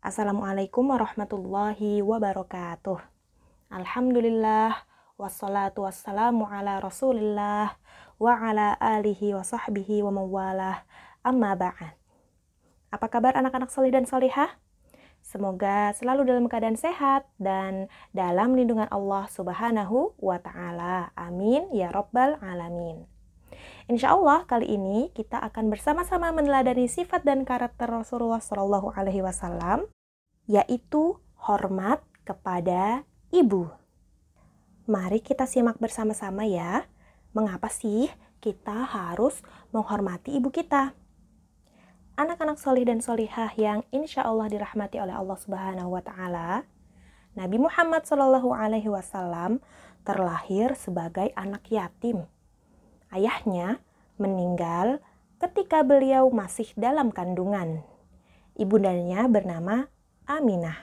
Assalamualaikum warahmatullahi wabarakatuh. Alhamdulillah wassalatu wassalamu ala Rasulillah wa ala alihi wa sahbihi wa mawalah. Amma ba'd. Apa kabar anak-anak solih dan solihah? Semoga selalu dalam keadaan sehat dan dalam lindungan Allah Subhanahu wa Ta'ala. Amin ya Rabbal 'Alamin. Insya Allah kali ini kita akan bersama-sama meneladani sifat dan karakter Rasulullah Shallallahu Alaihi Wasallam, yaitu hormat kepada ibu. Mari kita simak bersama-sama ya. Mengapa sih kita harus menghormati ibu kita? anak-anak solih dan solihah yang insya Allah dirahmati oleh Allah Subhanahu wa Ta'ala, Nabi Muhammad Shallallahu Alaihi Wasallam terlahir sebagai anak yatim. Ayahnya meninggal ketika beliau masih dalam kandungan. Ibundanya bernama Aminah.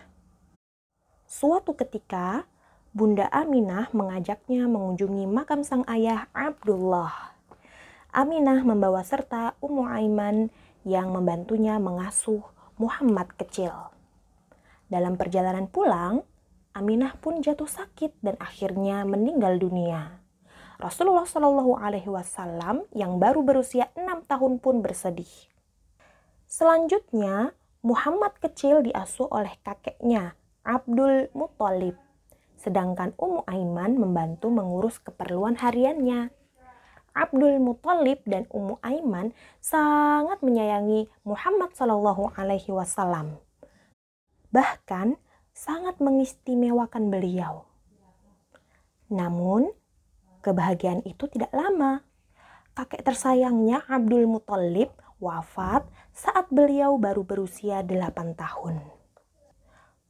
Suatu ketika, Bunda Aminah mengajaknya mengunjungi makam sang ayah Abdullah. Aminah membawa serta Ummu Aiman yang membantunya mengasuh Muhammad kecil. Dalam perjalanan pulang, Aminah pun jatuh sakit dan akhirnya meninggal dunia. Rasulullah Shallallahu Alaihi Wasallam yang baru berusia enam tahun pun bersedih. Selanjutnya, Muhammad kecil diasuh oleh kakeknya, Abdul Muthalib. Sedangkan Ummu Aiman membantu mengurus keperluan hariannya. Abdul Muthalib dan Ummu Aiman sangat menyayangi Muhammad Shallallahu Alaihi Wasallam. Bahkan sangat mengistimewakan beliau. Namun, kebahagiaan itu tidak lama. Kakek tersayangnya Abdul Muthalib wafat saat beliau baru berusia 8 tahun.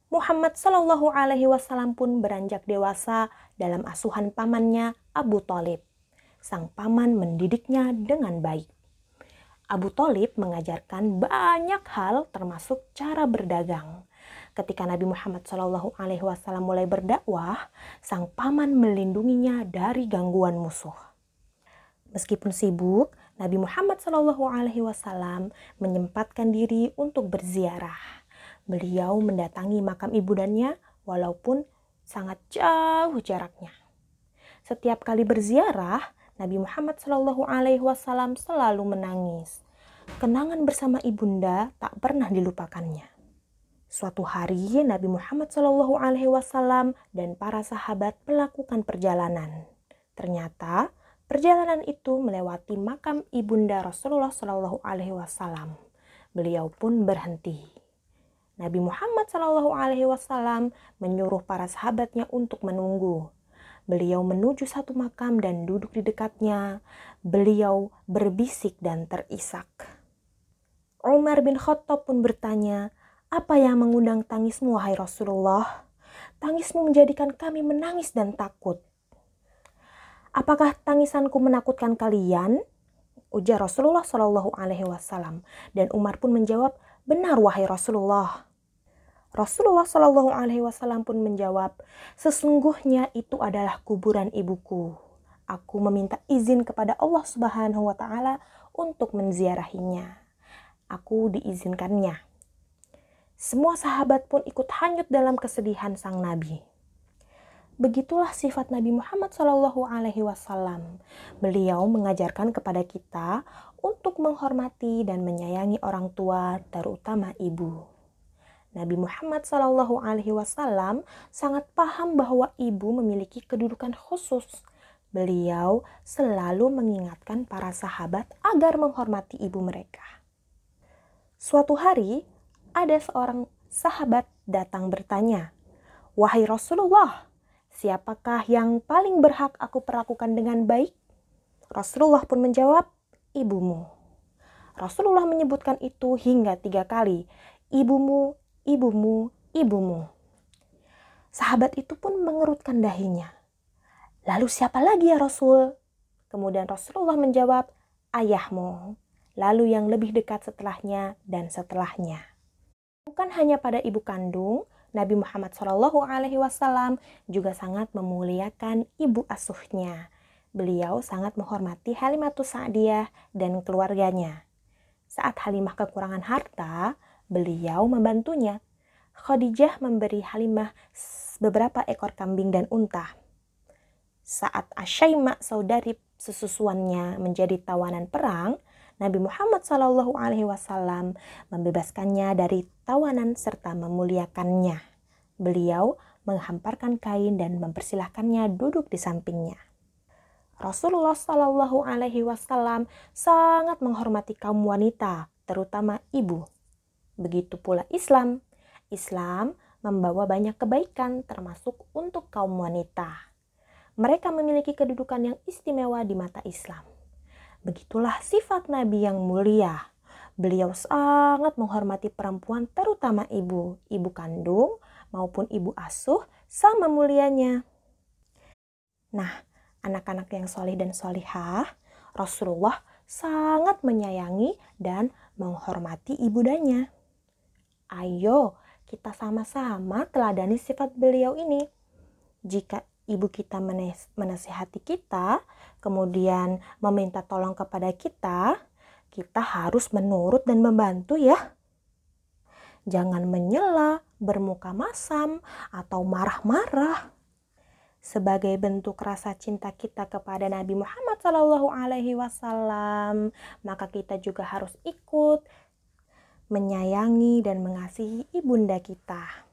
Muhammad Shallallahu Alaihi Wasallam pun beranjak dewasa dalam asuhan pamannya Abu Talib sang paman mendidiknya dengan baik. Abu Talib mengajarkan banyak hal termasuk cara berdagang. Ketika Nabi Muhammad Shallallahu Alaihi Wasallam mulai berdakwah, sang paman melindunginya dari gangguan musuh. Meskipun sibuk, Nabi Muhammad Shallallahu Alaihi Wasallam menyempatkan diri untuk berziarah. Beliau mendatangi makam ibundanya walaupun sangat jauh jaraknya. Setiap kali berziarah, Nabi Muhammad Shallallahu Alaihi Wasallam selalu menangis. Kenangan bersama ibunda tak pernah dilupakannya. Suatu hari Nabi Muhammad Shallallahu Alaihi Wasallam dan para sahabat melakukan perjalanan. Ternyata perjalanan itu melewati makam ibunda Rasulullah Shallallahu Alaihi Wasallam. Beliau pun berhenti. Nabi Muhammad Shallallahu Alaihi Wasallam menyuruh para sahabatnya untuk menunggu Beliau menuju satu makam dan duduk di dekatnya. Beliau berbisik dan terisak. Umar bin Khattab pun bertanya, apa yang mengundang tangismu, wahai Rasulullah? Tangismu menjadikan kami menangis dan takut. Apakah tangisanku menakutkan kalian? Ujar Rasulullah Shallallahu Alaihi Wasallam dan Umar pun menjawab, benar wahai Rasulullah. Rasulullah Shallallahu Alaihi Wasallam pun menjawab, sesungguhnya itu adalah kuburan ibuku. Aku meminta izin kepada Allah Subhanahu Wa Taala untuk menziarahinya. Aku diizinkannya. Semua sahabat pun ikut hanyut dalam kesedihan sang Nabi. Begitulah sifat Nabi Muhammad Shallallahu Alaihi Wasallam. Beliau mengajarkan kepada kita untuk menghormati dan menyayangi orang tua, terutama ibu. Nabi Muhammad Shallallahu Alaihi Wasallam sangat paham bahwa ibu memiliki kedudukan khusus. Beliau selalu mengingatkan para sahabat agar menghormati ibu mereka. Suatu hari, ada seorang sahabat datang bertanya, "Wahai Rasulullah, siapakah yang paling berhak aku perlakukan dengan baik?" Rasulullah pun menjawab, "Ibumu." Rasulullah menyebutkan itu hingga tiga kali. Ibumu, ibumu, ibumu. Sahabat itu pun mengerutkan dahinya. Lalu siapa lagi ya Rasul? Kemudian Rasulullah menjawab, ayahmu. Lalu yang lebih dekat setelahnya dan setelahnya. Bukan hanya pada ibu kandung, Nabi Muhammad Shallallahu Alaihi Wasallam juga sangat memuliakan ibu asuhnya. Beliau sangat menghormati Halimatus Sa'diyah dan keluarganya. Saat Halimah kekurangan harta, beliau membantunya. Khadijah memberi Halimah beberapa ekor kambing dan unta. Saat Asyaima saudari sesusuannya menjadi tawanan perang, Nabi Muhammad Shallallahu Alaihi Wasallam membebaskannya dari tawanan serta memuliakannya. Beliau menghamparkan kain dan mempersilahkannya duduk di sampingnya. Rasulullah Shallallahu Alaihi Wasallam sangat menghormati kaum wanita, terutama ibu. Begitu pula Islam. Islam membawa banyak kebaikan, termasuk untuk kaum wanita. Mereka memiliki kedudukan yang istimewa di mata Islam. Begitulah sifat Nabi yang mulia. Beliau sangat menghormati perempuan, terutama ibu, ibu kandung maupun ibu asuh, sama mulianya. Nah, anak-anak yang solih dan solihah, Rasulullah sangat menyayangi dan menghormati ibundanya. Ayo, kita sama-sama teladani sifat beliau ini. Jika ibu kita menasihati kita, kemudian meminta tolong kepada kita, kita harus menurut dan membantu ya. Jangan menyela, bermuka masam, atau marah-marah sebagai bentuk rasa cinta kita kepada Nabi Muhammad Shallallahu Alaihi Wasallam, maka kita juga harus ikut menyayangi dan mengasihi ibunda kita.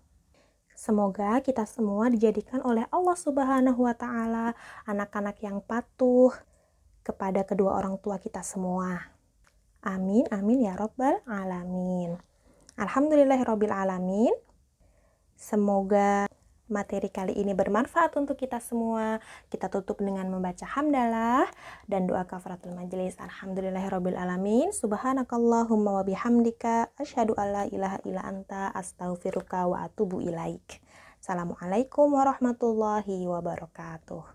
Semoga kita semua dijadikan oleh Allah Subhanahu wa Ta'ala anak-anak yang patuh kepada kedua orang tua kita semua. Amin, amin ya Rabbal 'Alamin. Alhamdulillahirabbil 'Alamin. Semoga materi kali ini bermanfaat untuk kita semua. Kita tutup dengan membaca hamdalah dan doa kafaratul majelis. Alhamdulillahirabbil alamin. Subhanakallahumma wa bihamdika asyhadu alla ilaha illa anta astaghfiruka wa atubu ilaik. Assalamualaikum warahmatullahi wabarakatuh.